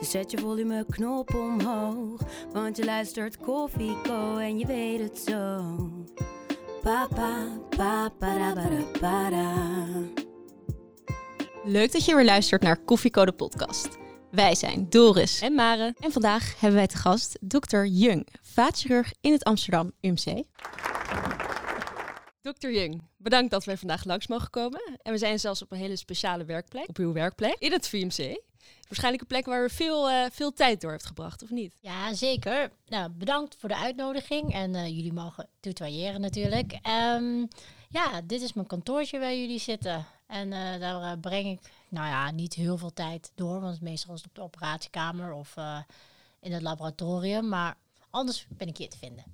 Dus zet je volumeknop omhoog. Want je luistert Koffieko en je weet het zo. Papa, papa, ba, da. Leuk dat je weer luistert naar Koffieko de podcast. Wij zijn Doris en Mare en vandaag hebben wij te gast Dr. Jung, vaatchirurg in het Amsterdam UMC. Dr. Jung, bedankt dat wij vandaag langs mogen komen. En we zijn zelfs op een hele speciale werkplek, op uw werkplek, in het VMC. Waarschijnlijk een plek waar u veel, eh, veel tijd door heeft gebracht, of niet? Ja, zeker. Nou, bedankt voor de uitnodiging. En eh, jullie mogen tutoyeren natuurlijk. Ehm, ja, dit is mijn kantoortje waar jullie zitten. En eh, daar breng ik, nou ja, niet heel veel tijd door. Want meestal is het op de operatiekamer of eh, in het laboratorium. Maar anders ben ik hier te vinden.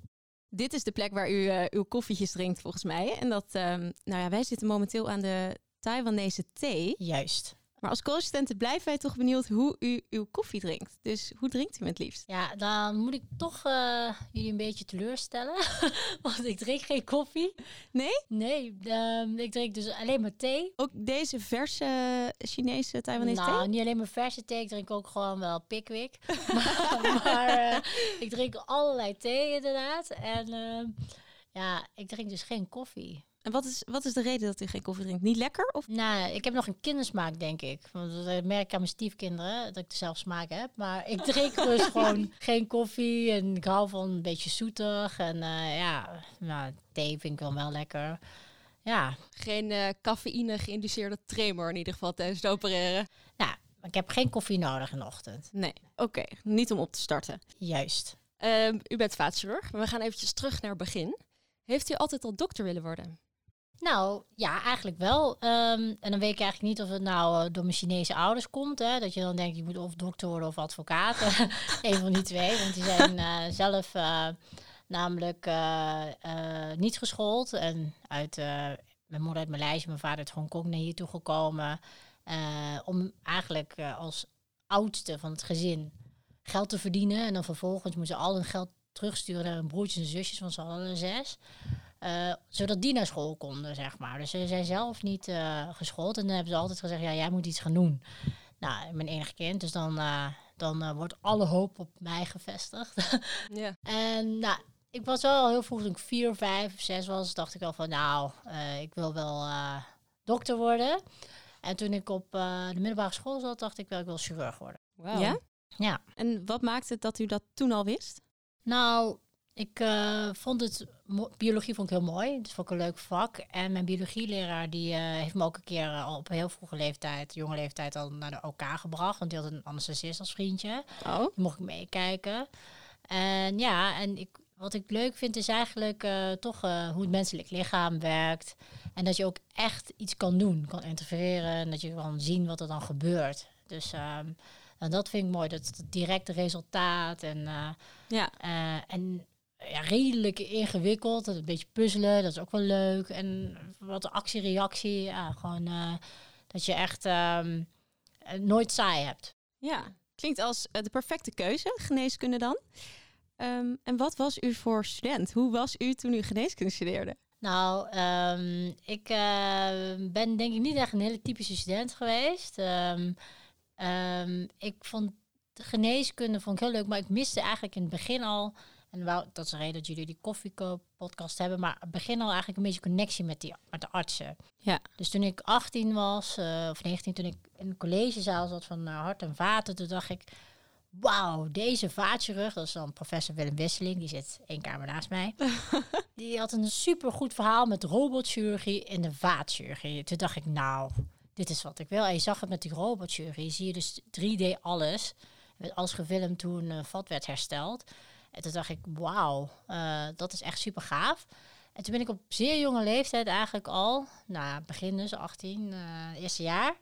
Dit is de plek waar u eh, uw koffietjes drinkt volgens mij. En dat, ehm, nou ja, wij zitten momenteel aan de Taiwanese thee. Juist. Maar als co-assistenten blijven wij toch benieuwd hoe u uw koffie drinkt. Dus hoe drinkt u hem het liefst? Ja, dan moet ik toch eh, jullie een beetje teleurstellen. want ik drink geen koffie. Nee? Nee, ehm, ik drink dus alleen maar thee. Ook deze verse Chinese Taiwanese nou, thee? niet alleen maar verse thee. Ik drink ook gewoon wel Pickwick. maar maar eh, ik drink allerlei thee inderdaad. En ehm, ja, ik drink dus geen koffie. En wat is, wat is de reden dat u geen koffie drinkt? Niet lekker? Of Nou, ik heb nog een kindersmaak, denk ik. Want dat merk ik aan mijn stiefkinderen, dat ik dezelfde smaak heb. Maar ik drink dus gewoon geen koffie. En ik hou van een beetje zoetig. En eh, ja, nou, thee vind ik wel wel lekker. Ja, Geen eh cafeïne geïnduceerde tremor in ieder geval tijdens het opereren. nou, ik heb geen koffie nodig in de ochtend. Nee, oké. Niet om op te starten. Juist. Ehm, u bent vaatchirurg, maar we gaan eventjes terug naar het begin. Heeft u altijd al dokter willen worden? Nou, ja, eigenlijk wel. Ehm, en dan weet ik eigenlijk niet of het nou eh, door mijn Chinese ouders komt. Hè, dat je dan denkt, je moet of dokter worden of advocaat. Eén van die twee. Want die zijn eh, zelf eh, namelijk niet geschoold. En uit, mijn moeder uit Maleisië, mijn vader uit Hongkong naar hier toe gekomen. om eigenlijk als oudste van het gezin geld te verdienen. En dan vervolgens moeten ze al hun geld terugsturen naar hun broertjes en zusjes, want ze hadden er zes. Eh, zodat die naar school konden, zeg maar. Dus ze zijn zelf niet eh, geschoold. En dan hebben ze altijd gezegd, ja, jij moet iets gaan doen. Nou, mijn enige kind. Dus dan, eh, dan wordt alle hoop op mij gevestigd. Ja. en nou, ik was wel al heel vroeg, toen ik vier, vijf of zes was, dacht ik al van, nou, eh, ik wil wel eh, dokter worden. En toen ik op eh, de middelbare school zat, dacht ik wel, ik wil chirurg worden. Wauw. Ja? Ja. En wat maakte het dat u dat toen al wist? Nou, ik eh, vond het biologie vond ik heel mooi. Dat vond ik een leuk vak. En mijn biologieleraar die eh, heeft me ook een keer eh, al op een heel vroege leeftijd, jonge leeftijd, al naar de OK gebracht. Want die had een anesthesist als vriendje. Oh. Die mocht ik meekijken. En ja, en ik, wat ik leuk vind is eigenlijk eh, toch eh, hoe het menselijk lichaam werkt. En dat je ook echt iets kan doen, kan interfereren. En dat je kan zien wat er dan gebeurt. Dus ehm, en dat vind ik mooi, dat het directe resultaat en... eh, Ja. eh, en ja, redelijk ingewikkeld. dat Een beetje puzzelen, dat is ook wel leuk. En wat actie-reactie. Ja, gewoon eh, dat je echt ehm, eh, nooit saai hebt. Ja, klinkt als eh, de perfecte keuze, geneeskunde dan. Ehm, en wat was u voor student? Hoe was u toen u geneeskunde studeerde? Nou, ehm, ik eh, ben denk ik niet echt een hele typische student geweest. Ik vond de geneeskunde vond ik heel leuk, maar ik miste eigenlijk in het begin al... En wou, dat is de reden dat jullie die koffiekoop-podcast hebben. Maar het begin al eigenlijk een beetje connectie met, die, met de artsen. Ja. Dus toen ik 18 was, eh, of 19, toen ik in een collegezaal zat van eh, hart en vaten, toen dacht ik, wauw, deze vaatchirurg, dat is dan professor Willem Wisseling, die zit één kamer naast mij. die had een supergoed verhaal met robotchirurgie in de vaatchirurgie. Toen dacht ik, nou, dit is wat ik wil. En je zag het met die robotchirurgie, zie je dus 3D alles, met alles gefilmd toen een vat werd hersteld. En toen dacht ik, wauw, eh, dat is echt super gaaf. En toen ben ik op zeer jonge leeftijd eigenlijk al, nou begin dus 18, eh, eerste jaar,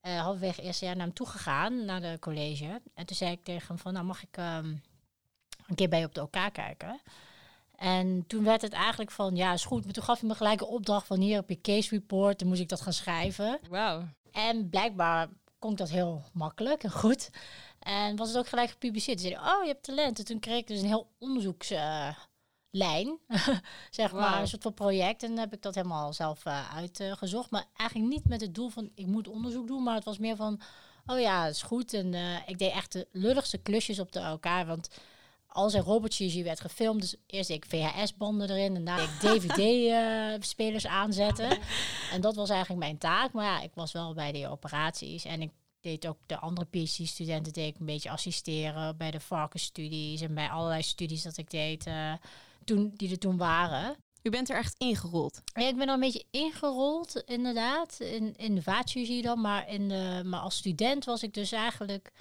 eh halverwege eerste jaar naar hem toe gegaan, naar de college. En toen zei ik tegen hem van, nou mag ik ehm, een keer bij je op de OK kijken. En toen werd het eigenlijk van, ja, is goed. Maar toen gaf hij me gelijk een opdracht van, hier heb je case report. Dan moest ik dat gaan schrijven. Wauw. En blijkbaar kon ik dat heel makkelijk en goed. En was het ook gelijk gepubliceerd. Ze zeiden, oh, je hebt talent. En toen kreeg ik dus een heel onderzoekslijn, zeg maar, een soort van project. En dan heb ik dat helemaal zelf eh, uitgezocht. maar eigenlijk niet met het doel van, ik moet onderzoek doen. Maar het was meer van, oh ja, is goed. En eh, ik deed echt de lulligste klusjes op de elkaar. Want als er Robert Gigi werd gefilmd, dus eerst deed ik VHS-banden erin en daarna deed ik DVD-spelers aanzetten. En dat was eigenlijk mijn taak. Maar ja, ik was wel bij die operaties en ik deed ook de andere PhD-studenten deed ik een beetje assisteren bij de varkensstudies en bij allerlei studies dat ik deed eh, toen, die er toen waren. U bent er echt ingerold. Ja, ik ben er een beetje ingerold, inderdaad, in, in de vaatchirurgie dan. Maar, in de, maar als student was ik dus eigenlijk,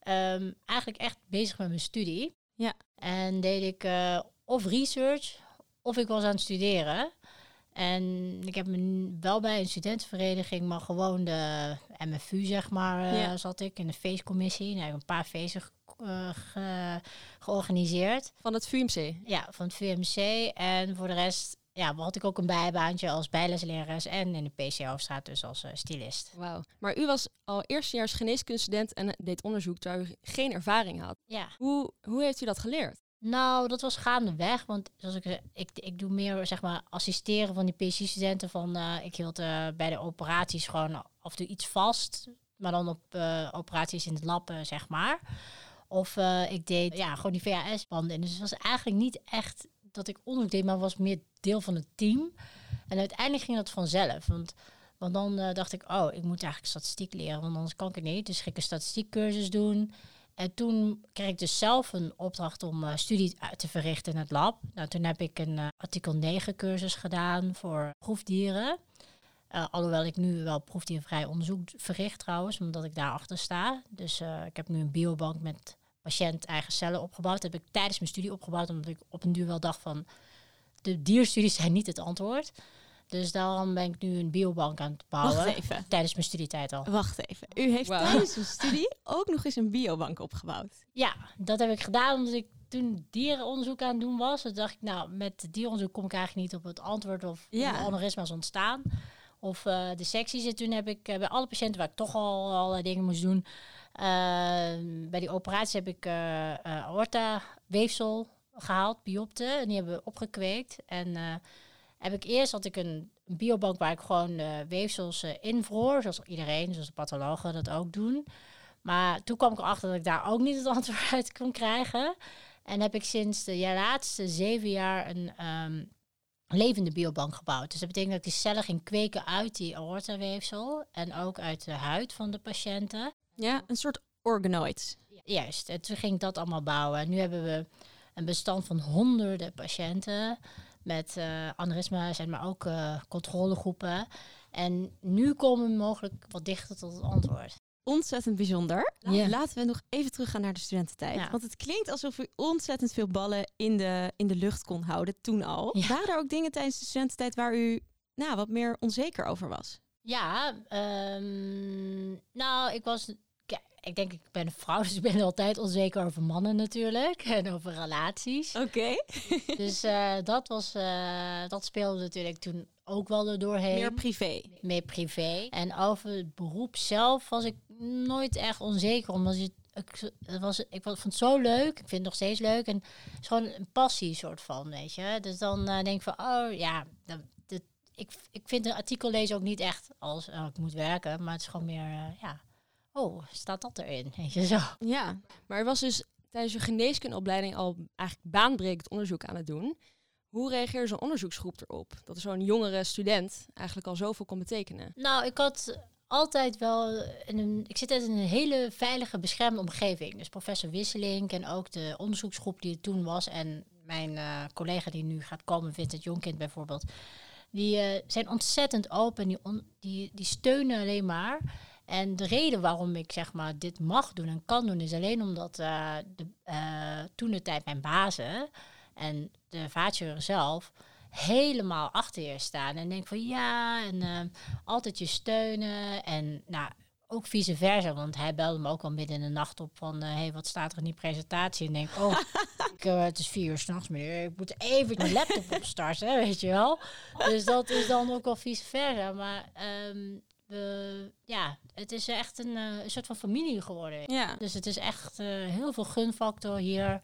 ehm, eigenlijk echt bezig met mijn studie. Ja. En deed ik eh, of research, of ik was aan het studeren. En ik heb me wel bij een studentenvereniging, maar gewoon de MFU, zeg maar, eh, Ja. zat ik in de feestcommissie. Nou, ik heb een paar feesten eh, ge- georganiseerd. Van het VUMC. Ja, van het VMC. En voor de rest ja, had ik ook een bijbaantje als bijleslerares en in de PC Hoofdstraat dus als eh, stylist. Wauw. Maar u was al eerstejaars geneeskundestudent en deed onderzoek terwijl u geen ervaring had. Ja, Hoe, hoe heeft u dat geleerd? Nou, dat was gaandeweg. Want zoals ik ik, ik doe meer zeg maar assisteren van die PC-studenten. Van, eh, ik hield eh, bij de operaties gewoon af en iets vast. Maar dan op eh, operaties in het lab, eh, zeg maar. Of ik deed ja, gewoon die VHS-banden. Dus het was eigenlijk niet echt dat ik onderzoek deed, maar was meer deel van het team. En uiteindelijk ging dat vanzelf. Want, want dan dacht ik, oh, ik moet eigenlijk statistiek leren, want anders kan ik het niet. Dus ging ik een statistiekcursus doen. En toen kreeg ik dus zelf een opdracht om eh, studie te verrichten in het lab. Nou, toen heb ik een eh, artikel 9 cursus gedaan voor proefdieren. Eh, alhoewel ik nu wel proefdiervrij onderzoek verricht trouwens, omdat ik daarachter sta. Dus ik heb nu een biobank met patiënt-eigen cellen opgebouwd. Dat heb ik tijdens mijn studie opgebouwd, omdat ik op een duur wel dacht van... de dierstudies zijn niet het antwoord. Dus daarom ben ik nu een biobank aan het bouwen. Wacht even. Tijdens mijn studietijd al. Wacht even. U heeft tijdens uw studie ook nog eens een biobank opgebouwd. Ja, dat heb ik gedaan omdat ik toen dierenonderzoek aan het doen was. Toen dacht ik, nou, met dierenonderzoek kom ik eigenlijk niet op het antwoord of Ja. hoe aneurysma's ontstaan. Of eh, de secties. En toen heb ik eh, bij alle patiënten waar ik toch al allerlei dingen moest doen. eh, bij die operatie heb ik eh eh, aorta-weefsel gehaald, biopte. En die hebben we opgekweekt. En eh, heb ik eerst had ik een biobank waar ik gewoon eh, weefsels eh, invroor. Zoals iedereen, zoals de pathologen dat ook doen. Maar toen kwam ik erachter dat ik daar ook niet het antwoord uit kon krijgen. En heb ik sinds de ja, laatste zeven jaar een ehm, levende biobank gebouwd. Dus dat betekent dat ik die cellen ging kweken uit die aortaweefsel. En ook uit de huid van de patiënten. Ja, een soort organoid. Juist, en toen ging ik dat allemaal bouwen. En nu hebben we een bestand van honderden patiënten met eh aneurysma's en maar ook eh, controlegroepen. En nu komen we mogelijk wat dichter tot het antwoord. Ontzettend bijzonder. Laten we nog even teruggaan naar de studententijd. Ja. Want het klinkt alsof u ontzettend veel ballen in de, in de lucht kon houden toen al. Ja. Waren er ook dingen tijdens de studententijd waar u nou, wat meer onzeker over was? Ja, ehm, nou, ik was. Ik denk, ik ben een vrouw, dus ik ben altijd onzeker over mannen natuurlijk. En over relaties. Oké. dus eh, dat, was, eh, dat speelde natuurlijk toen ook wel er doorheen. Meer privé. meer privé. En over het beroep zelf was ik nooit echt onzeker. Omdat je, ik, het was, ik vond het zo leuk. Ik vind het nog steeds leuk. En het is gewoon een passie soort van, weet je. Dus dan eh, denk ik van, oh ja, dat, dat- ik, ik vind een artikel lezen ook niet echt als oh, ik moet werken. Maar het is gewoon meer, ja, oh, staat dat erin? Weet je, zo. Ja, maar er was dus tijdens je geneeskundeopleiding al eigenlijk baanbrekend onderzoek aan het doen. Hoe reageerde zo'n onderzoeksgroep erop? Dat zo'n jongere student eigenlijk al zoveel kon betekenen. Nou, ik had altijd wel in een, ik zit in een hele veilige, beschermde omgeving. Dus professor Wisseling en ook de onderzoeksgroep die er toen was en mijn eh, collega die nu gaat komen, Vincent Jonkind bijvoorbeeld, die eh, zijn ontzettend open, die, on- die, die steunen alleen maar. En de reden waarom ik zeg maar dit mag doen en kan doen, is alleen omdat eh, de, eh, toen de tijd mijn bazen en de vaatchirurg zelf helemaal achter je staan en denk van ja en eh, altijd je steunen en nou ook vice versa, want hij belde me ook al midden in de nacht op van, hé, hey, wat staat er in die presentatie? En denk, oh, ik, uh, het is vier uur s'nachts, meneer, ik moet even mijn laptop opstarten, weet je wel. Dus dat is dan ook wel vice versa, maar um, we, ja, het is echt een, uh, een, soort van familie geworden. Ja. Dus het is echt uh, heel veel gunfactor hier.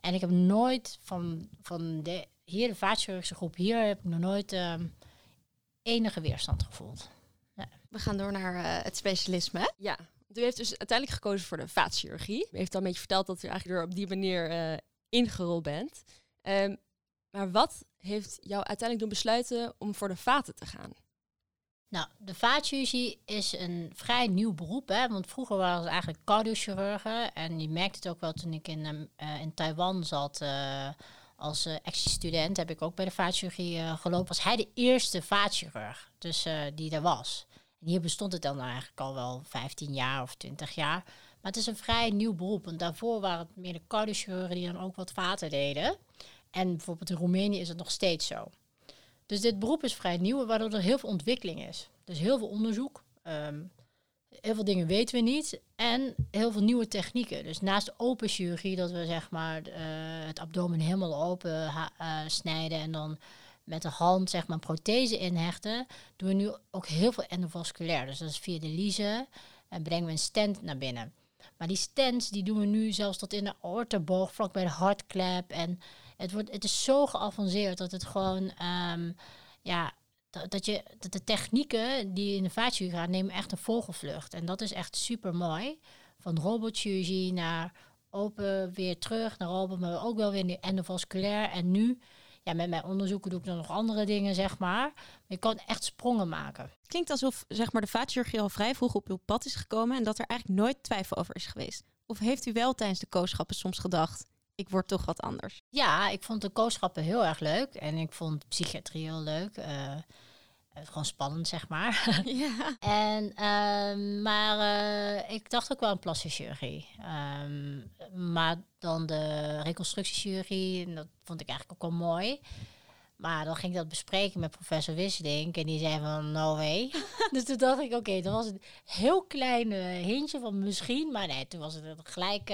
En ik heb nooit van, van de, hier de vaatchirurgische groep, hier heb ik nog nooit um, enige weerstand gevoeld. Ja. We gaan door naar uh, het specialisme. Ja, u heeft dus uiteindelijk gekozen voor de vaatchirurgie. U heeft al een beetje verteld dat u eigenlijk er op die manier uh, ingerold bent. Um, maar wat heeft jou uiteindelijk doen besluiten om voor de vaten te gaan? Nou, de vaatchirurgie is een vrij nieuw beroep. Hè? Want vroeger waren het eigenlijk cardiochirurgen. En je merkte het ook wel toen ik in, uh, in Taiwan zat uh, als uh, ex-student. Heb ik ook bij de vaatchirurgie gelopen. Was hij de eerste vaatchirurg dus, die er was. En hier bestond het dan eigenlijk al wel 15 jaar of 20 jaar. Maar het is een vrij nieuw beroep. Want daarvoor waren het meer de cardiochirurgen die dan ook wat vaten deden. En bijvoorbeeld in Roemenië is het nog steeds zo. Dus dit beroep is vrij nieuw, waardoor er heel veel ontwikkeling is. Dus heel veel onderzoek. Um, heel veel dingen weten we niet. En heel veel nieuwe technieken. Dus naast open chirurgie, dat we zeg maar uh, het abdomen helemaal open uh, snijden en dan met de hand zeg maar prothese inhechten, doen we nu ook heel veel endovasculair. Dus dat is via de lize en brengen we een stent naar binnen. Maar die stents die doen we nu zelfs tot in de aorteboog, vlak bij de hartklep. En het, wordt, het is zo geavanceerd dat het gewoon, um, ja, dat, dat, je, dat de technieken die in de vaatchirurgie gaan, nemen echt een vogelvlucht. En dat is echt super mooi. Van robotchirurgie naar open weer terug naar open, maar ook wel weer in endovasculair. En nu, ja, met mijn onderzoeken doe ik dan nog andere dingen, zeg. Maar je kan echt sprongen maken. Klinkt alsof zeg maar, de vaatchirurgie al vrij vroeg op uw pad is gekomen en dat er eigenlijk nooit twijfel over is geweest. Of heeft u wel tijdens de kooschappen soms gedacht, ik word toch wat anders? Ja, ik vond de kooschappen heel erg leuk. En ik vond psychiatrie heel leuk. Uh, gewoon spannend, zeg maar. Ja. en, uh, maar uh, ik dacht ook wel aan plastische chirurgie. Um, maar dan de reconstructiechirurgie, en dat vond ik eigenlijk ook wel mooi. Maar dan ging ik dat bespreken met professor Wisselink. En die zei van, no way. dus toen dacht ik, oké, okay, dan was het een heel klein hintje van misschien. Maar nee, toen was het gelijk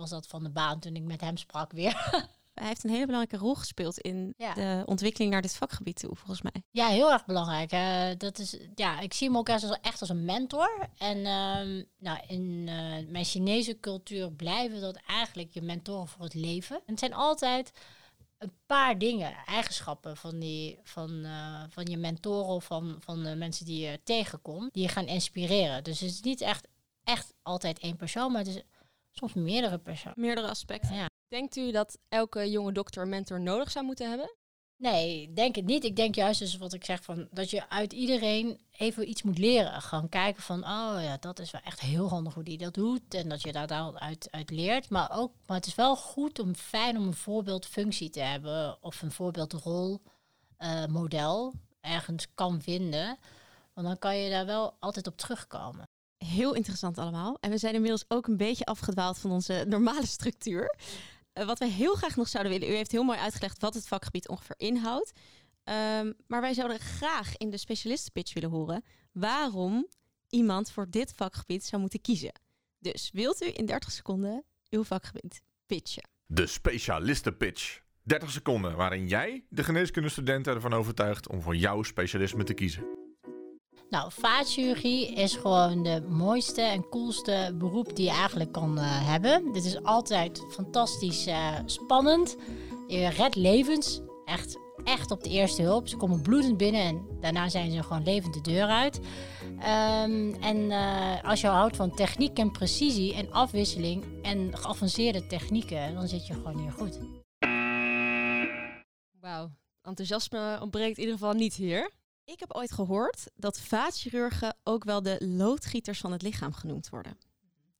was dat van de baan toen ik met hem sprak weer. Hij heeft een hele belangrijke rol gespeeld in ja. de ontwikkeling naar dit vakgebied toe, volgens mij. Ja, heel erg belangrijk. Uh, dat is, ja, ik zie hem ook echt als, echt als een mentor. En uh, nou, in uh, mijn Chinese cultuur blijven dat eigenlijk je mentoren voor het leven. En het zijn altijd een paar dingen, eigenschappen van, die, van, uh, van je mentoren of van, van de mensen die je tegenkomt, die je gaan inspireren. Dus het is niet echt, echt altijd één persoon, maar het is soms meerdere personen. Meerdere aspecten. Ja. Denkt u dat elke jonge dokter een mentor nodig zou moeten hebben? Nee, denk het niet. Ik denk juist dus wat ik zeg van dat je uit iedereen even iets moet leren. Gewoon kijken van, oh ja, dat is wel echt heel handig hoe die dat doet. En dat je daar daaruit uit leert. Maar ook, maar het is wel goed om fijn om een voorbeeldfunctie te hebben of een voorbeeldrol uh, model ergens kan vinden. Want dan kan je daar wel altijd op terugkomen. Heel interessant allemaal. En we zijn inmiddels ook een beetje afgedwaald van onze normale structuur. Uh, wat wij heel graag nog zouden willen. U heeft heel mooi uitgelegd wat het vakgebied ongeveer inhoudt. Um, maar wij zouden graag in de specialistenpitch willen horen waarom iemand voor dit vakgebied zou moeten kiezen. Dus wilt u in 30 seconden uw vakgebied pitchen? De specialistenpitch. 30 seconden waarin jij de geneeskundestudenten ervan overtuigt om voor jouw specialisme te kiezen. Nou, vaatchirurgie is gewoon de mooiste en coolste beroep die je eigenlijk kan uh, hebben. Dit is altijd fantastisch uh, spannend. Je redt levens. Echt, echt op de eerste hulp. Ze komen bloedend binnen en daarna zijn ze gewoon levend de deur uit. Um, en uh, als je houdt van techniek en precisie en afwisseling en geavanceerde technieken, dan zit je gewoon hier goed. Wauw, enthousiasme ontbreekt in ieder geval niet hier. Ik heb ooit gehoord dat vaatchirurgen ook wel de loodgieters van het lichaam genoemd worden.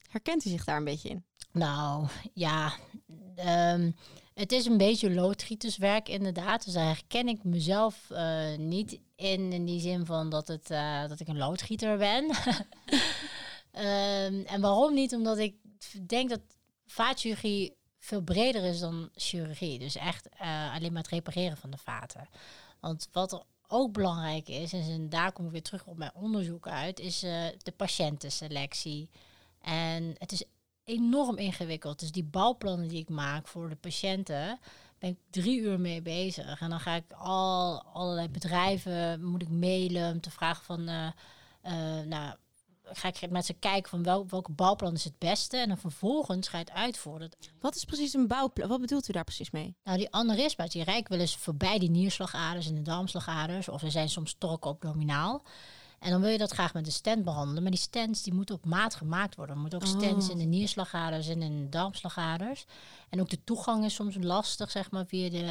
Herkent u zich daar een beetje in? Nou, ja. Um, het is een beetje loodgieterswerk inderdaad. Dus daar herken ik mezelf uh, niet in, in die zin van dat, het, uh, dat ik een loodgieter ben. um, en waarom niet? Omdat ik denk dat vaatchirurgie veel breder is dan chirurgie. Dus echt uh, alleen maar het repareren van de vaten. Want wat ook belangrijk is, en daar kom ik weer terug op mijn onderzoek uit, is uh, de patiëntenselectie. En het is enorm ingewikkeld. Dus die bouwplannen die ik maak voor de patiënten, ben ik drie uur mee bezig. En dan ga ik al allerlei bedrijven, moet ik mailen om te vragen van, uh, uh, nou, ga ik met ze kijken van wel, welke bouwplan is het beste. En dan vervolgens ga je het uitvoeren. Wat is precies een bouwplan? Wat bedoelt u daar precies mee? Nou, die aneurysma's, die rijken wel eens voorbij die nierslagaders en de darmslagaders. Of ze zijn soms abdominaal. En dan wil je dat graag met een stent behandelen. Maar die stents die moeten op maat gemaakt worden. Er moeten ook stents oh. in de nierslagaders en in de darmslagaders. En ook de toegang is soms lastig, zeg maar, via de,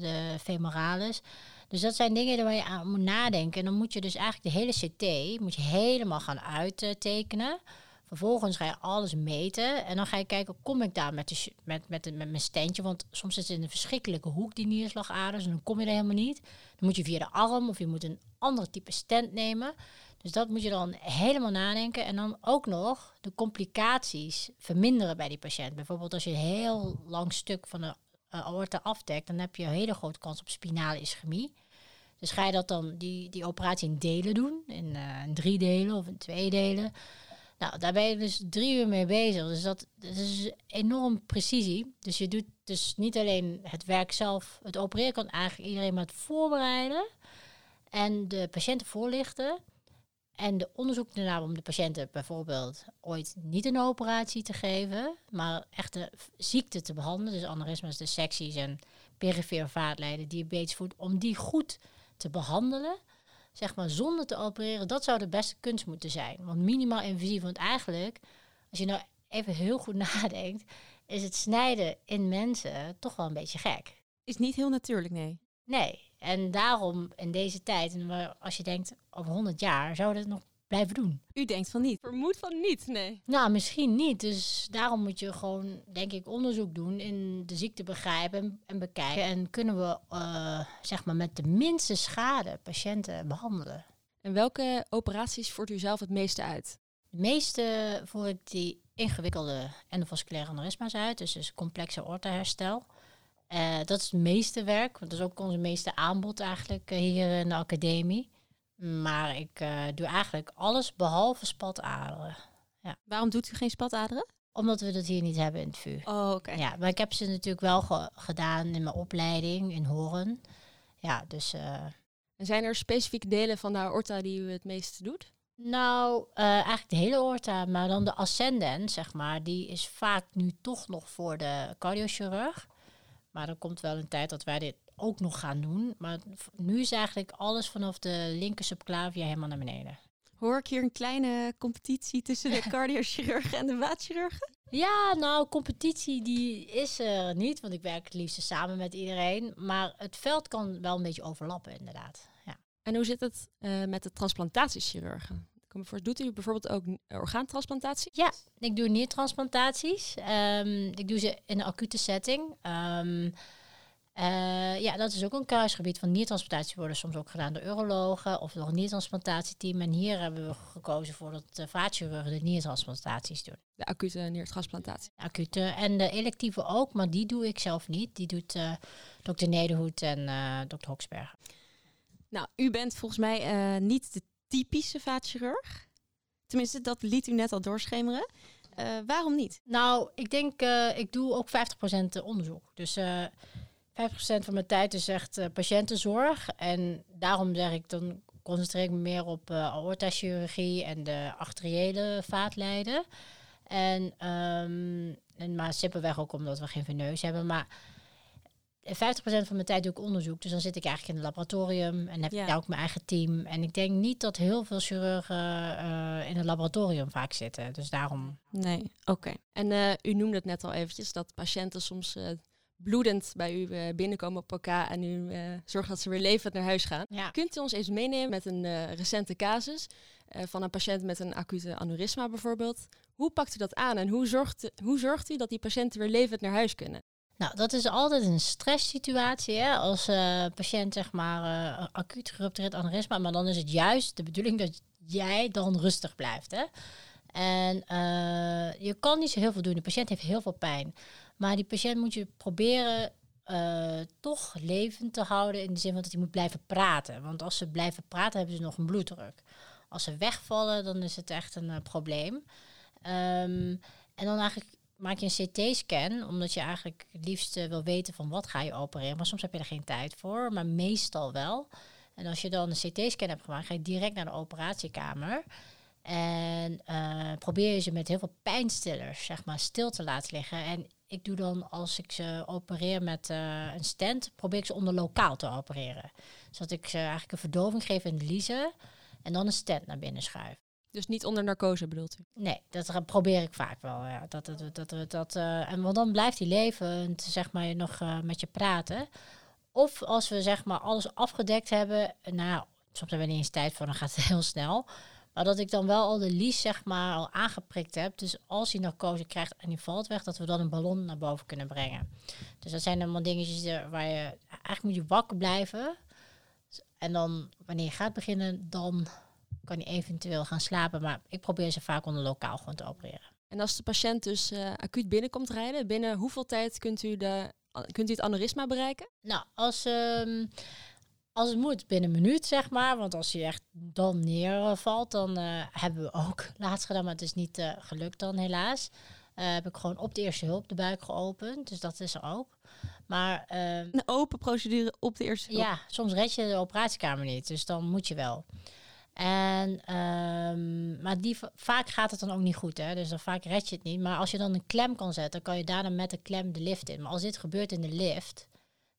de femoralis. Dus dat zijn dingen waar je aan moet nadenken. En dan moet je dus eigenlijk de hele CT moet je helemaal gaan uittekenen. Vervolgens ga je alles meten en dan ga je kijken, kom ik daar met, de, met, met, met mijn steentje? Want soms zit het in een verschrikkelijke hoek, die nierslagaders, en dan kom je er helemaal niet. Dan moet je via de arm of je moet een ander type stent nemen. Dus dat moet je dan helemaal nadenken. En dan ook nog de complicaties verminderen bij die patiënt. Bijvoorbeeld als je een heel lang stuk van de uh, aorta afdekt, dan heb je een hele grote kans op spinale ischemie. Dus ga je dat dan, die, die operatie in delen doen, in, uh, in drie delen of in twee delen. Nou, daar ben je dus drie uur mee bezig. Dus dat, dat is enorm precisie. Dus je doet dus niet alleen het werk zelf, het opereren kan eigenlijk iedereen maar het voorbereiden en de patiënten voorlichten. En de onderzoek ernaar om de patiënten bijvoorbeeld ooit niet een operatie te geven, maar echt de ziekte te behandelen, dus aneurysma's, de secties en perifere vaatlijden, diabetesvoet, om die goed te behandelen, zeg maar zonder te opereren, dat zou de beste kunst moeten zijn. Want minimaal invasief, want eigenlijk, als je nou even heel goed nadenkt, is het snijden in mensen toch wel een beetje gek. Is niet heel natuurlijk, nee. Nee, en daarom in deze tijd, en als je denkt over 100 jaar, zou dat nog blijven doen. U denkt van niet? Vermoed van niet, nee. Nou, misschien niet. Dus daarom moet je gewoon, denk ik, onderzoek doen in de ziekte begrijpen en, bekijken. En kunnen we, uh, zeg maar, met de minste schade patiënten behandelen. En welke operaties voert u zelf het meeste uit? De meeste voer ik die ingewikkelde endovasculaire aneurysma's uit, dus, dus complexe aortaherstel. Uh, dat is het meeste werk, want dat is ook onze meeste aanbod eigenlijk uh, hier in de academie. Maar ik uh, doe eigenlijk alles behalve spataderen. Ja. Waarom doet u geen spataderen? Omdat we dat hier niet hebben in het VU. Oh, oké. Ja, maar ik heb ze natuurlijk wel ge gedaan in mijn opleiding in Horen. Ja, dus... En zijn er specifieke delen van de aorta die u het meeste doet? Nou, eigenlijk de hele aorta, maar dan de ascendent, zeg maar, die is vaak nu toch nog voor de cardiochirurg. Maar er komt wel een tijd dat wij dit ook nog gaan doen. Maar nu is eigenlijk alles vanaf de linker subclavia helemaal naar beneden. Hoor ik hier een kleine competitie tussen de cardiochirurgen en de waadchirurgen? Ja, nou, competitie die is er niet, want ik werk het liefst samen met iedereen. Maar het veld kan wel een beetje overlappen, inderdaad. Ja. En hoe zit het uh, met de voor, doet u bijvoorbeeld ook orgaantransplantatie? Ja, ik doe niertransplantaties. Um, ik doe ze in een acute setting. Um, uh, ja, dat is ook een kruisgebied van niertransplantatie worden soms ook gedaan door urologen of door een niertransplantatieteam. En hier hebben we gekozen voor dat de vaatchirurgen de niertransplantaties doen. De acute niertransplantatie? acute en de electieve ook, maar die doe ik zelf niet. Die doet uh, dokter Nederhoed en uh, dokter Hoksberger. Nou, u bent volgens mij niet de typische vaatchirurg? Tenminste, dat liet u net al doorschemeren. Uh, waarom niet? Nou, ik denk, uh, ik doe ook 50% onderzoek. Dus uh, eh, 50% van mijn tijd is echt patiëntenzorg. En daarom zeg ik, dan concentreer ik me meer op aortachirurgie en de arteriële vaatlijden. En, um, en maar simpelweg ook omdat we geen veneus hebben. Maar 50% van mijn tijd doe ik onderzoek. Dus dan zit ik eigenlijk in het laboratorium en heb ik daar ook mijn eigen team. En ik denk niet dat heel veel chirurgen uh, in het laboratorium vaak zitten. Dus daarom. Nee, oké. En uh, u noemde het net al eventjes dat patiënten soms uh, bloedend bij u binnenkomen op elkaar en u zorgt dat ze weer levend naar huis gaan. Ja. Kunt u ons eens meenemen met een recente casus van een patiënt met een acute aneurysma bijvoorbeeld? Hoe pakt u dat aan en hoe zorgt, hoe zorgt u dat die patiënten weer levend naar huis kunnen? Nou, dat is altijd een stresssituatie hè? als uh, patiënt zeg maar uh, acuut geruptureerd aneurysma. Maar dan is het juist de bedoeling dat jij dan rustig blijft. Hè? En uh, je kan niet zo heel veel doen. De patiënt heeft heel veel pijn. Maar die patiënt moet je proberen eh, toch levend te houden in de zin van dat hij moet blijven praten. Want als ze blijven praten, hebben ze nog een bloeddruk. Als ze wegvallen, dan is het echt een eh, probleem. Ehm, en dan eigenlijk maak je een CT-scan, omdat je eigenlijk het liefst eh, wil weten van wat ga je opereren. Maar soms heb je er geen tijd voor, maar meestal wel. En als je dan een CT-scan hebt gemaakt, ga je direct naar de operatiekamer. En eh, probeer je ze met heel veel pijnstillers, zeg maar, stil te laten liggen. En ik doe dan, als ik ze opereer met eh, een stent, probeer ik ze onder lokaal te opereren. Zodat ik ze eigenlijk een verdoving geef in de liezen en dan een stent naar binnen schuif. Dus niet onder narcose bedoelt u? Nee, dat probeer ik vaak wel. Ja. Dat, dat, dat, dat, dat, eh, en want dan blijft hij levend, zeg maar, nog eh, met je praten. Of als we zeg maar alles afgedekt hebben, nou, soms hebben we niet eens tijd voor, dan gaat het heel snel. Maar dat ik dan wel al de lies zeg maar al aangeprikt heb. Dus als hij narcose krijgt en die valt weg, dat we dan een ballon naar boven kunnen brengen. Dus dat zijn allemaal dingetjes die- waar je eigenlijk moet je wakker blijven. En dan wanneer je gaat beginnen, dan kan je eventueel gaan slapen. Maar ik probeer ze vaak onder lokaal gewoon te opereren. En als de patiënt dus eh, acuut binnenkomt rijden, binnen hoeveel tijd kunt u, de, kunt u het aneurysma bereiken? Nou, als, ehm, als het moet, binnen een minuut zeg maar. Want als hij echt dan neervalt, dan eh, hebben we ook laatst gedaan. Maar het is niet eh, gelukt dan helaas. Eh, heb ik gewoon op de eerste hulp de buik geopend. Dus dat is er ook. Maar ehm, Een open procedure op de eerste hulp. ja, soms red je de operatiekamer niet. Dus dan moet je wel. En, ehm, maar die, vaak gaat het dan ook niet goed. Hè? Dus dan vaak red je het niet. Maar als je dan een klem kan zetten, dan kan je daarna met de klem de lift in. Maar als dit gebeurt in de lift,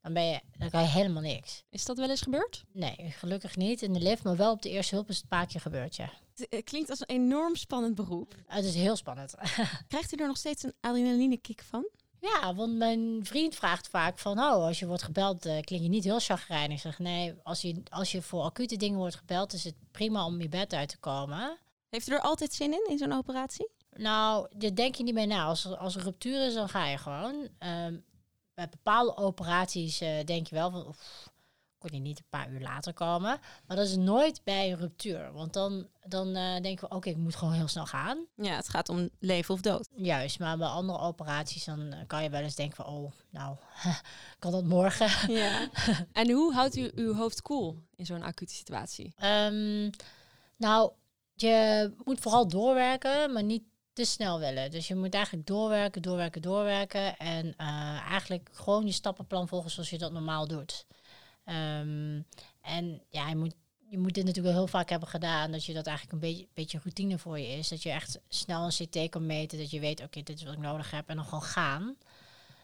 dan, ben je, dan kan je helemaal niks. Is dat wel eens gebeurd? Nee, gelukkig niet in de lift. Maar wel op de eerste hulp is het een paar keer gebeurd, ja. Het eh, klinkt als een enorm spannend beroep. Het is heel spannend. Krijgt u er nog steeds een adrenaline kick van? Ja, want mijn vriend vraagt vaak van, oh, als je wordt gebeld, eh, klink je niet heel chagrijnig. Ik zeg, nee, als je, als je voor acute dingen wordt gebeld, is het prima om je bed uit te komen. Heeft u er altijd zin in, in zo'n operatie? Nou, daar denk je niet mee na. Als er, als er ruptuur is, dan ga je gewoon. Ehm, bij bepaalde operaties eh, denk je wel van, oef, kon je niet een paar uur later komen. Maar dat is nooit bij een ruptuur. Want dan, dan eh, denken we, oké, ik moet gewoon heel snel gaan. Ja, het gaat om leven of dood. Juist, maar bij andere operaties dan eh, kan je wel eens denken van, oh, nou, kan dat morgen? Ja. En hoe houdt u uw hoofd koel in zo'n acute situatie? Ehm, nou, je moet vooral doorwerken, maar niet te snel willen. Dus je moet eigenlijk doorwerken, doorwerken, doorwerken. En eh, eigenlijk gewoon je stappenplan volgen zoals je dat normaal doet. Ehm, en ja, je moet, je moet dit natuurlijk wel heel vaak hebben gedaan. Dat je dat eigenlijk een beetje, beetje routine voor je is. Dat je echt snel een CT kan meten. Dat je weet, oké, dit is wat ik nodig heb. En dan gewoon gaan.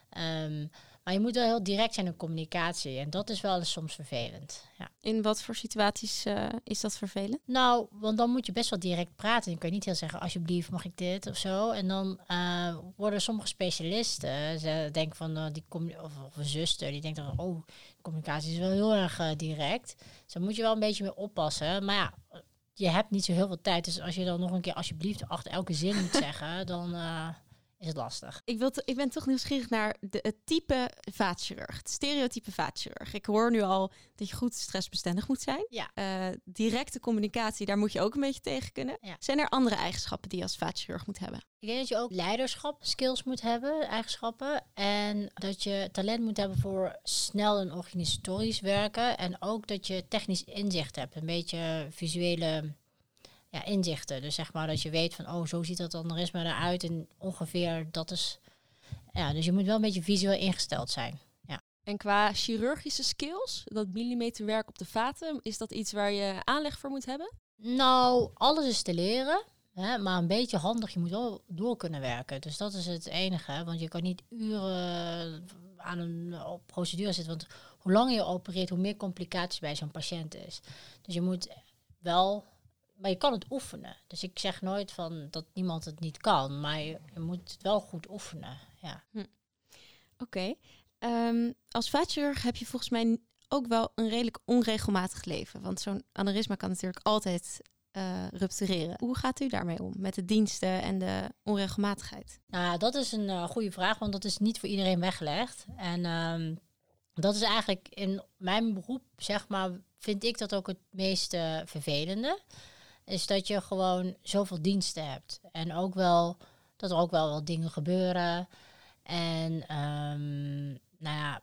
Ehm, maar je moet wel heel direct zijn in communicatie. En dat is wel eens soms vervelend. Ja. In wat voor situaties eh, is dat vervelend? Nou, want dan moet je best wel direct praten. Dan kan je niet heel zeggen, alsjeblieft, mag ik dit of zo. En dan eh, worden sommige specialisten, ze denken van, eh, die of, of een zuster, die denkt dan, oh, communicatie is wel heel erg direct. Dus daar moet je wel een beetje mee oppassen. Maar ja, je hebt niet zo heel veel tijd. Dus als je dan nog een keer alsjeblieft achter elke zin moet zeggen, dan is lastig. Ik, wil ik ben toch nieuwsgierig naar de, het type vaatchirurg. Het stereotype vaatchirurg. Ik hoor nu al dat je goed stressbestendig moet zijn. Ja. Eh, directe communicatie, daar moet je ook een beetje tegen kunnen. Ja. Zijn er andere eigenschappen die je als vaatchirurg moet hebben? Ik denk dat je ook leiderschap, skills moet hebben, eigenschappen. En dat je talent moet hebben voor snel en organisatorisch werken. En ook dat je technisch inzicht hebt. Een beetje visuele ja, inzichten. Dus zeg maar dat je weet van, oh, zo ziet dat aneurysma eruit. En ongeveer dat is... Ja, dus je moet wel een beetje visueel ingesteld zijn. En qua chirurgische skills, dat millimeterwerk op de vaten, is dat iets waar je aanleg voor moet hebben? Nou, alles is te leren. Hè, maar een beetje handig, je moet wel door kunnen werken. Dus dat is het enige. Want je kan niet uren aan een procedure zitten. Want hoe langer je opereert, hoe meer complicaties bij zo'n patiënt is. Dus je moet wel... Maar je kan het oefenen. Dus ik zeg nooit van dat niemand het niet kan. Maar je, je moet het wel goed oefenen. Ja. Oké. Ehm, als vaatchirurg heb je volgens mij ook wel een redelijk onregelmatig leven. Want zo'n aneurysma kan natuurlijk altijd eh, ruptureren. Hoe gaat u daarmee om? Met de diensten en de onregelmatigheid? Nou, dat is een eh, goede vraag, want dat is niet voor iedereen weggelegd. En ehm, dat is eigenlijk in mijn beroep, zeg maar, vind ik dat ook het meest vervelende. Is dat je gewoon zoveel diensten hebt. En ook wel, dat er ook wel wat dingen gebeuren. En ehm, nou ja,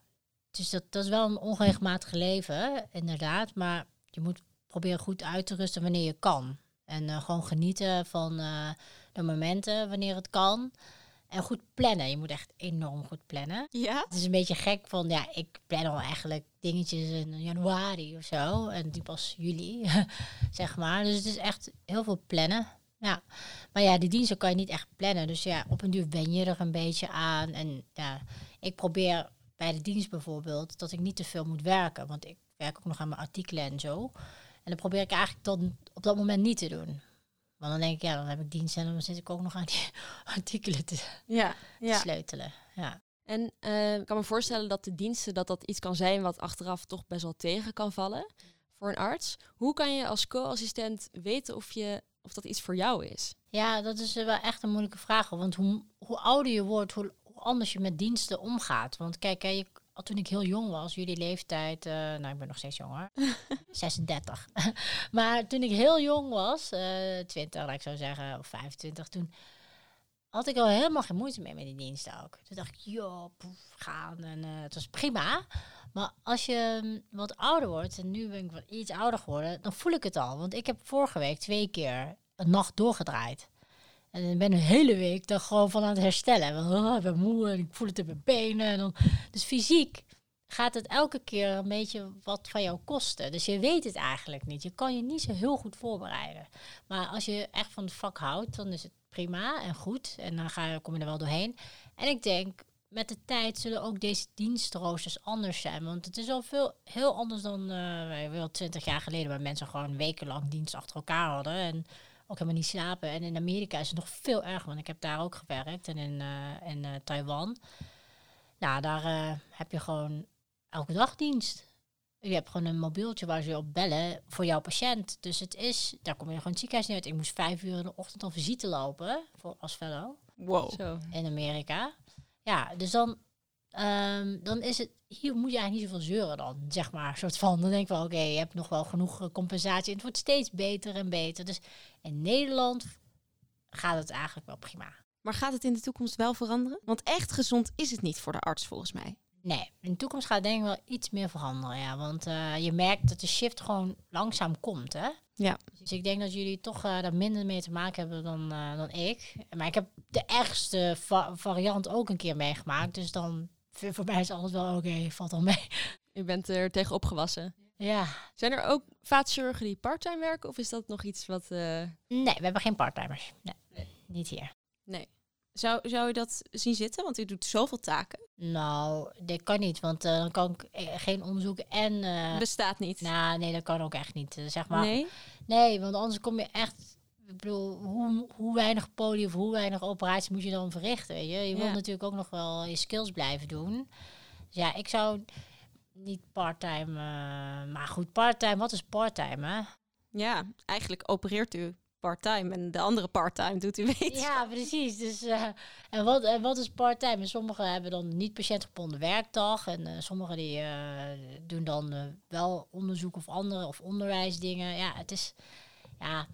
dus dat, dat is wel een onregelmatig leven, inderdaad. Maar je moet proberen goed uit te rusten wanneer je kan. En uh, gewoon genieten van uh, de momenten wanneer het kan. En goed plannen. Je moet echt enorm goed plannen. Ja? Het is een beetje gek van, ja, ik plan al eigenlijk dingetjes in januari of zo. En die pas juli, zeg maar. Dus het is echt heel veel plannen. Ja, maar ja, die diensten kan je niet echt plannen. Dus ja, op een duur wen je er een beetje aan. En ja, ik probeer bij de dienst bijvoorbeeld dat ik niet te veel moet werken. Want ik werk ook nog aan mijn artikelen en zo. En dan probeer ik eigenlijk dan op dat moment niet te doen. Want dan denk ik, ja, dan heb ik dienst en dan zit ik ook nog aan die artikelen te, ja, ja. sleutelen. Ja. En uh, ik kan me voorstellen dat de diensten, dat dat iets kan zijn wat achteraf toch best wel tegen kan vallen voor een arts. Hoe kan je als co-assistent weten of, je, of dat iets voor jou is? Ja, dat is wel echt een moeilijke vraag. Want hoe, hoe ouder je wordt, hoe, hoe anders je met diensten omgaat. Want kijk, je, toen ik heel jong was, jullie leeftijd, uh, nou ik ben nog steeds jonger, 36. maar toen ik heel jong was, uh, 20 laat ik zo zeggen, of 25, toen had ik al helemaal geen moeite mee met die diensten ook. Toen dacht ik, joh, poef, gaan en uh, het was prima. Maar als je mm, wat ouder wordt, en nu ben ik wat iets ouder geworden, dan voel ik het al. Want ik heb vorige week twee keer een nacht doorgedraaid. En ik ben een hele week dan gewoon van aan het herstellen. Want, oh, ik ben moe en ik voel het in mijn benen. En dan, dus fysiek gaat het elke keer een beetje wat van jou kosten. Dus je weet het eigenlijk niet. Je kan je niet zo heel goed voorbereiden. Maar als je echt van het vak houdt, dan is het prima en goed. En dan ga kom je er wel doorheen. En ik denk, met de tijd zullen ook deze dienstroosters anders zijn. Want het is al veel, heel anders dan uh, wel twintig jaar geleden... waar mensen gewoon wekenlang dienst achter elkaar hadden... En, ook helemaal niet slapen. En in Amerika is het nog veel erger, want ik heb daar ook gewerkt en in, uh, in uh, Taiwan. Nou, daar heb je gewoon elke dag dienst. Je hebt gewoon een mobieltje waar ze op bellen voor jouw patiënt. Dus het is, daar kom je gewoon het ziekenhuis niet uit. Ik moest vijf uur in de ochtend al visite lopen voor, als fellow. Wow. Zo. In Amerika. Ja, dus dan, um, dan is het, hier moet je eigenlijk niet zoveel zeuren dan, zeg maar. soort van, dan denk ik wel, oké, okay, je hebt nog wel genoeg compensatie. En het wordt steeds beter en beter. Dus in Nederland gaat het eigenlijk wel prima. Maar gaat het in de toekomst wel veranderen? Want echt gezond is het niet voor de arts volgens mij. Nee, in de toekomst gaat denk ik wel iets meer veranderen, ja. Want uh, je merkt dat de shift gewoon langzaam komt, hè. Ja. Dus ik denk dat jullie toch uh, daar minder mee te maken hebben dan, uh, dan ik. Maar ik heb de ergste va variant ook een keer meegemaakt. Dus dan voor mij is alles wel oké, okay, valt al mee. Je bent er tegen opgewassen. Ja. Zijn er ook vaatchirurgen die parttime werken? Of is dat nog iets wat... Nee, we hebben geen parttimers. Nee, nee, niet hier. Nee. Zou, zou je dat zien zitten? Want u doet zoveel taken. Nou, dat kan niet, want uh, dan kan ik geen onderzoek en... Uh, Bestaat niet? Nou, nee, dat kan ook echt niet, zeg maar. Nee? Nee, want anders kom je echt... Ik bedoel, hoe, hoe weinig poli of hoe weinig operaties moet je dan verrichten, weet je? Je ja. wil natuurlijk ook nog wel je skills blijven doen. Dus ja, ik zou niet parttime, uh, maar goed, parttime, wat is parttime, hè? Ja, eigenlijk opereert u parttime en de andere parttime doet u weet. Ja, precies. Dus, uh, en, wat, en wat is parttime? Sommigen hebben dan niet patiëntgebonden werkdag en uh, sommigen die uh, doen dan wel onderzoek of andere of onderwijsdingen. Ja, het is, ja...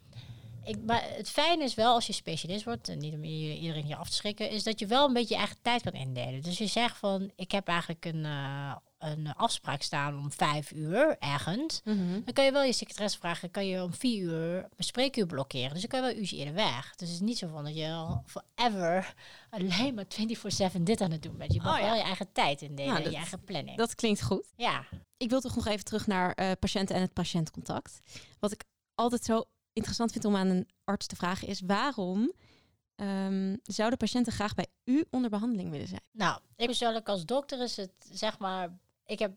Ik, maar het fijne is wel als je specialist wordt, en niet om iedereen hier af te schrikken, is dat je wel een beetje je eigen tijd kan indelen. Dus je zegt van, ik heb eigenlijk een, een afspraak staan om vijf uur ergens. Mhm. Mm -hmm. Dan kan je wel je secretaresse vragen, kan je om vier uur mijn spreekuur blokkeren. Dus dan kan je wel uurtje eerder weg. Dus het is niet zo van dat je al forever alleen maar 24-7 dit aan het doen bent. Je mag Oh, ja. wel je eigen tijd indelen, Nou, dat- je eigen planning. Dat klinkt goed. ja, Ik wil toch nog even terug naar eh, patiënten en het patiëntcontact. Wat ik altijd zo interessant vind om aan een arts te vragen is... waarom ehm, zouden patiënten graag bij u onder behandeling willen zijn? Nou, ik persoonlijk als dokter is het, zeg maar, ik heb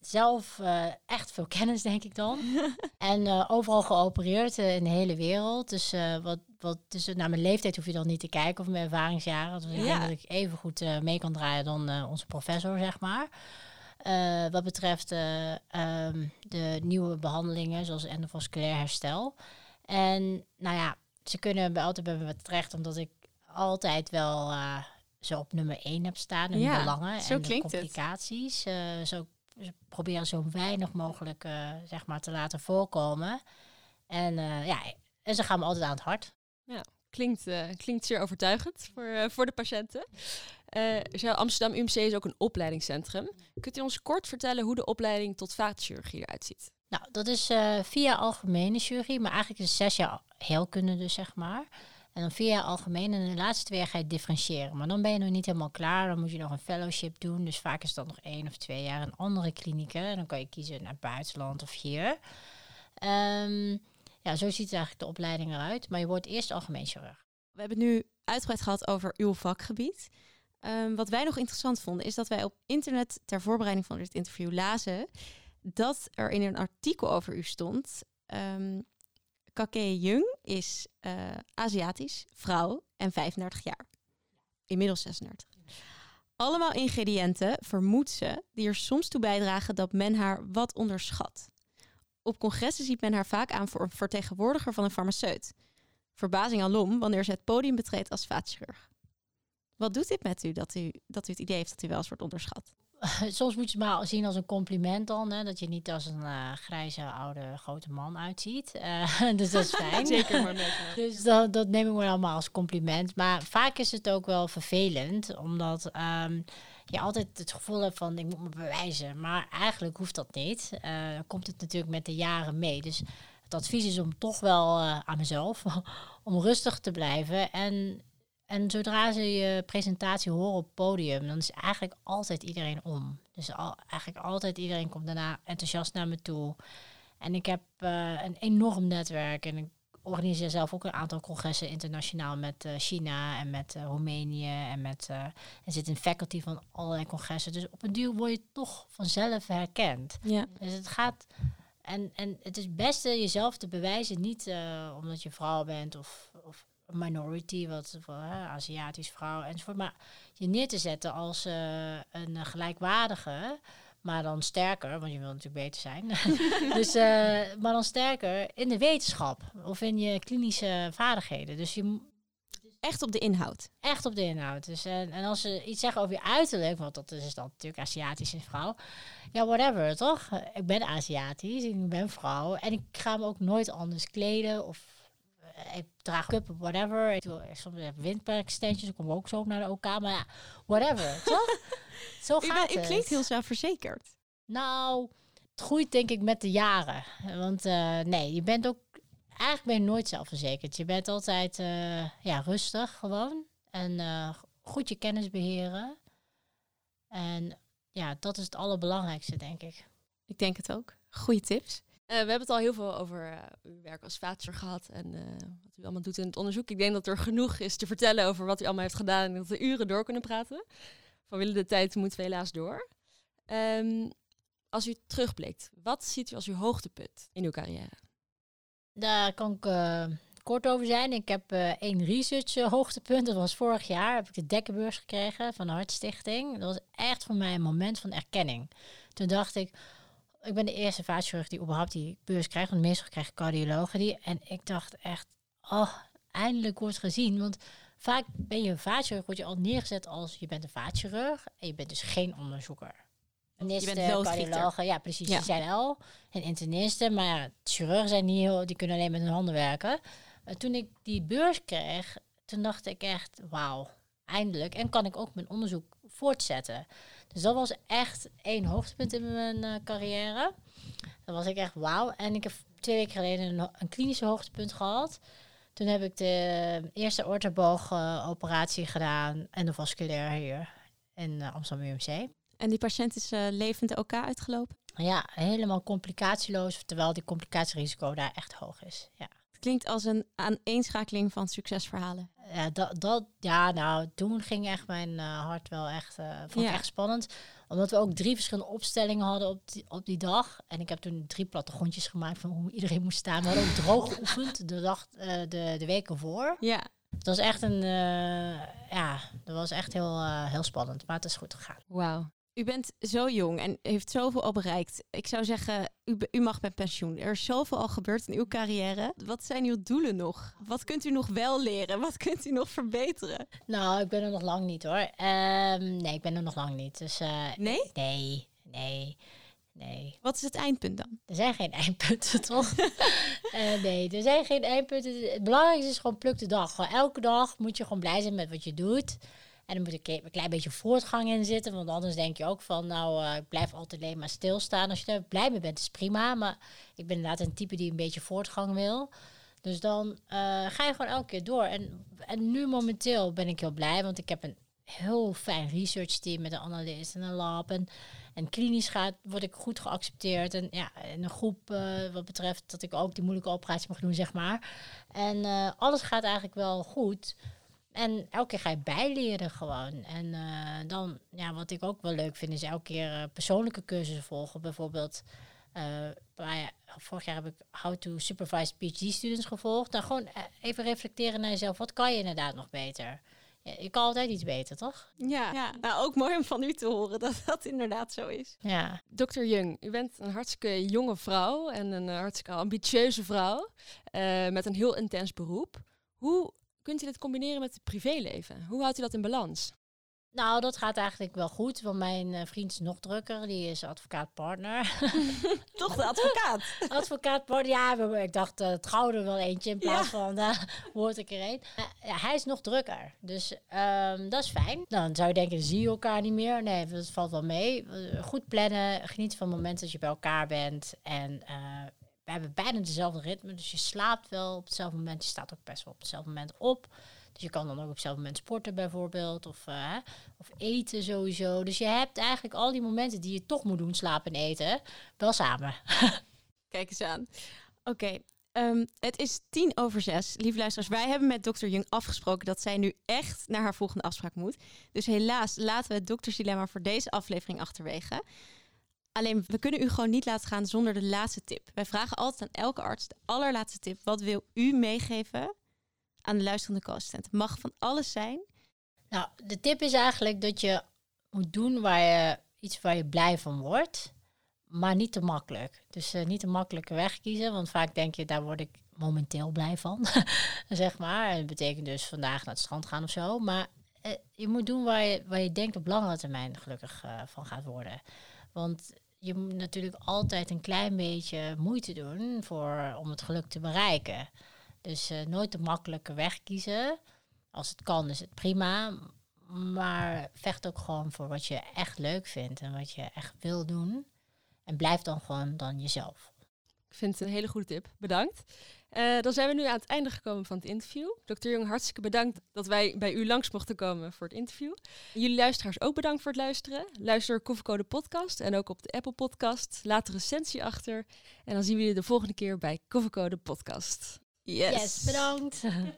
zelf eh, echt veel kennis, denk ik dan. en eh, overal geopereerd eh, in de hele wereld. Dus wat, wat, dus naar mijn leeftijd hoef je dan niet te kijken of mijn ervaringsjaren. Dus ik Ja. denk dat ik even goed mee kan draaien dan onze professor, zeg maar. Wat betreft eh, ehm, de nieuwe behandelingen, zoals endovasculair herstel. En nou ja, ze kunnen bij altijd bij me terecht, omdat ik altijd wel zo op nummer 1 heb staan in Ja, belangen en de klinkt complicaties. Eh, zo ze proberen zo weinig mogelijk eh, zeg maar te laten voorkomen. En eh, ja, en ze gaan me altijd aan het hart. Klinkt, eh, klinkt zeer overtuigend voor, voor de patiënten. Amsterdam UMC is ook een opleidingscentrum. Kunt u ons kort vertellen hoe de opleiding tot vaatchirurgie eruit ziet? Nou, dat is via algemene chirurgie, maar eigenlijk is het zes jaar heelkunde dus, zeg maar. En dan vier jaar algemeen en de laatste twee jaar ga je differentiëren. Maar dan ben je nog niet helemaal klaar. Dan moet je nog een fellowship doen. Dus vaak is dat nog één of twee jaar in andere klinieken. En dan kan je kiezen naar buitenland of hier. Um, ja, zo ziet eigenlijk de opleiding eruit. Maar je wordt eerst algemeen chirurg. We hebben het nu uitgebreid gehad over uw vakgebied. Um, wat wij nog interessant vonden, is dat wij op internet ter voorbereiding van dit interview lazen dat er in een artikel over u stond. Um, Kake Jung is uh, Aziatisch, vrouw en 35 jaar. Inmiddels 36. Allemaal ingrediënten, vermoedt ze, die er soms toe bijdragen dat men haar wat onderschat. Op congressen ziet men haar vaak aan voor een vertegenwoordiger van een farmaceut. Verbazing alom wanneer ze het podium betreedt als vaatchirurg. Wat doet dit met u dat, u dat u het idee heeft dat u wel eens wordt onderschat? soms moet je het maar zien als een compliment dan. Hè, dat je niet als een uh, grijze, oude, grote man uitziet. Uh, dus dat is fijn. Zeker maar met Dus dat, dat neem ik maar allemaal als compliment. Maar vaak is het ook wel vervelend. Omdat um, je altijd het gevoel hebt van ik moet me bewijzen. Maar eigenlijk hoeft dat niet. Uh, dan komt het natuurlijk met de jaren mee. Dus het advies is om toch wel aan mezelf... om rustig te blijven en en zodra ze je presentatie horen op podium, dan is eigenlijk altijd iedereen om. Dus al, eigenlijk altijd iedereen komt daarna enthousiast naar me toe. En ik heb uh, een enorm netwerk en ik organiseer zelf ook een aantal congressen internationaal met uh, China en met uh, Roemenië en met en zit in faculty van allerlei congressen. Dus op een duur word je toch vanzelf herkend. Ja. Dus het gaat en, en het is het beste jezelf te bewijzen, niet omdat je vrouw bent of minority, wat voor uh, Aziatisch vrouw enzovoort. Maar je neer te zetten als uh, een gelijkwaardige, maar dan sterker, want je wil natuurlijk beter zijn. dus, uh, maar dan sterker in de wetenschap of in je klinische vaardigheden. Dus je echt op de inhoud. Echt op de inhoud. Dus, en, en als ze iets zeggen over je uiterlijk, want dat is dan natuurlijk Aziatische vrouw. Ja, whatever, toch? Ik ben Aziatisch, ik ben vrouw. En ik ga me ook nooit anders kleden of ik draag up whatever. Ik doe soms windperkstentjes, ik kom ook zo naar de OK. Maar ja, whatever, toch? Zo gaat het. U klinkt heel zelfverzekerd. Nou, het groeit denk ik met de jaren. Want uh, nee, je bent ook... Eigenlijk ben je nooit zelfverzekerd. Je bent altijd uh, ja, rustig gewoon. En uh, goed je kennis beheren. En ja, dat is het allerbelangrijkste, denk ik. Ik denk het ook. Goeie tips. Uh, we hebben het al heel veel over uh, uw werk als vaatser gehad en uh, wat u allemaal doet in het onderzoek. Ik denk dat er genoeg is te vertellen over wat u allemaal heeft gedaan en dat we uren door kunnen praten. Vanwille de tijd moeten we helaas door. Um, als u terugblikt, wat ziet u als uw hoogtepunt in uw carrière? Daar kan ik kort over zijn. Ik heb één research hoogtepunt. Dat was vorig jaar. Heb ik de Dekkenbeurs gekregen van de Hartstichting. Dat was echt voor mij een moment van erkenning. Toen dacht ik, ik ben de eerste vaatchirurg die überhaupt die beurs krijgt. Want meestal krijgen cardiologen die. En ik dacht echt, oh, eindelijk wordt gezien. Want vaak ben je een vaatchirurg, word je al neergezet als je bent een vaatchirurg. En je bent dus geen onderzoeker. Internisten, cardiologen, ja precies, ja. die zijn al. En internisten, maar ja, chirurgen zijn niet heel, die kunnen alleen met hun handen werken. Toen ik die beurs kreeg, toen dacht ik echt, wauw, eindelijk. En kan ik ook mijn onderzoek voortzetten. Dus dat was echt één hoogtepunt in mijn uh, carrière. Dat was ik echt wauw. En ik heb twee weken geleden een, een klinische hoogtepunt gehad. Toen heb ik de eerste orthoboog-operatie gedaan, endovasculair hier in uh, Amsterdam UMC. En die patiënt is uh, levend elkaar uitgelopen? Ja, helemaal complicatieloos, terwijl die complicatierisico daar echt hoog is. Ja. Klinkt als een aaneenschakeling van succesverhalen. Ja, dat, dat, ja, nou, toen ging echt mijn uh, hart wel echt, uh, vond ja. echt spannend. Omdat we ook drie verschillende opstellingen hadden op die, op die dag. En ik heb toen drie plattegrondjes gemaakt van hoe iedereen moest staan. We hadden ook droog geoefend de, dag, uh, de, de weken voor. Ja. Het was echt een, ja, dat was echt heel, heel spannend. Maar het is goed gegaan. Wauw. U bent zo jong en heeft zoveel al bereikt. Ik zou zeggen, u, u, mag met pensioen. Er is zoveel al gebeurd in uw carrière. Wat zijn uw doelen nog? Wat kunt u nog wel leren? Wat kunt u nog verbeteren? Nou, ik ben er nog lang niet hoor. Um, nee, ik ben er nog lang niet. Dus, uh, nee? Nee, nee. Nee. Wat is het eindpunt dan? Er zijn geen eindpunten, toch? uh, nee, er zijn geen eindpunten. Het belangrijkste is gewoon pluk de dag. Gewoon elke dag moet je gewoon blij zijn met wat je doet. En er moet ke- een klein beetje voortgang in zitten. Want anders denk je ook van, nou, eh, ik blijf altijd alleen maar stilstaan. Als je er blij mee bent, is prima. Maar ik ben inderdaad een type die een beetje voortgang wil. Dus dan eh, ga je gewoon elke keer door. En, en nu momenteel ben ik heel blij, want ik heb een heel fijn research team met een analist en een lab. En, klinisch gaat, word ik goed geaccepteerd. En ja, in een groep eh, wat betreft dat ik ook die moeilijke operatie mag doen, zeg maar. En alles gaat eigenlijk wel goed. En elke keer ga je bijleren gewoon. En eh, dan, ja, wat ik ook wel leuk vind, is elke keer eh, persoonlijke cursussen volgen. Bijvoorbeeld, eh, bij- vorig jaar heb ik How to Supervise PhD Students gevolgd. Dan gewoon eh, even reflecteren naar jezelf. Wat kan je inderdaad nog beter? Ja, je kan altijd iets beter, toch? Ja, ja. Nou, ook mooi om van u te horen dat dat inderdaad zo is. Ja. Dr. Jung, u bent een hartstikke jonge vrouw en een hartstikke ambitieuze vrouw eh, met een heel intens beroep. Hoe kunt u dit combineren met het privéleven? Hoe houdt u dat in balans? Nou, dat gaat eigenlijk wel goed. Want mijn eh, vriend is nog drukker. Die is advocaat-partner. Toch de advocaat. advocaat-partner, ja, ik dacht eh, het gouden wel eentje in plaats van uh, hoort ik er een. Ja, hij is nog drukker. Dus ehm, dat is fijn. Dan zou je denken, zie je elkaar niet meer? Nee, dat valt wel mee. Goed plannen. Geniet van het moment dat je bij elkaar bent. En eh, we hebben bijna dezelfde ritme. Dus je slaapt wel op hetzelfde moment. Je staat ook best wel op hetzelfde moment op. Dus je kan dan ook op hetzelfde moment sporten bijvoorbeeld. Of, eh, of eten sowieso. Dus je hebt eigenlijk al die momenten die je toch moet doen, slapen en eten, wel samen. Kijk eens aan. Oké, ehm, het is tien over zes. Lieve luisteraars, wij hebben met dokter Jung afgesproken dat zij nu echt naar haar volgende afspraak moet. Dus helaas laten we het doktersdilemma voor deze aflevering achterwege. Alleen, we kunnen u gewoon niet laten gaan zonder de laatste tip. Wij vragen altijd aan elke arts de allerlaatste tip. Wat wil u meegeven aan de luisterende co-assistent? Het mag van alles zijn. Nou, de tip is eigenlijk dat je moet doen waar je iets waar je blij van wordt, maar niet te makkelijk. Dus eh, niet de makkelijke weg kiezen, want vaak denk je, daar word ik momenteel blij van, zeg maar. En betekent dus vandaag naar het strand gaan of zo. Maar eh, je moet doen waar je, waar je denkt op langere termijn gelukkig eh, van gaat worden. Want je moet natuurlijk altijd een klein beetje moeite doen voor, om het geluk te bereiken. Dus eh, nooit de makkelijke weg kiezen. Als het kan, is het prima. Maar vecht ook gewoon voor wat je echt leuk vindt en wat je echt wil doen. En blijf dan gewoon dan jezelf. Ik vind het een hele goede tip. Bedankt. Eh, dan zijn we nu aan het einde gekomen van het interview. Dr. Jong, hartstikke bedankt dat wij bij u langs mochten komen voor het interview. Jullie luisteraars ook bedankt voor het luisteren. Luister Koffiecode podcast en ook op de Apple podcast. Laat een recensie achter. En dan zien we jullie de volgende keer bij Koffiecode podcast. Yes. yes bedankt.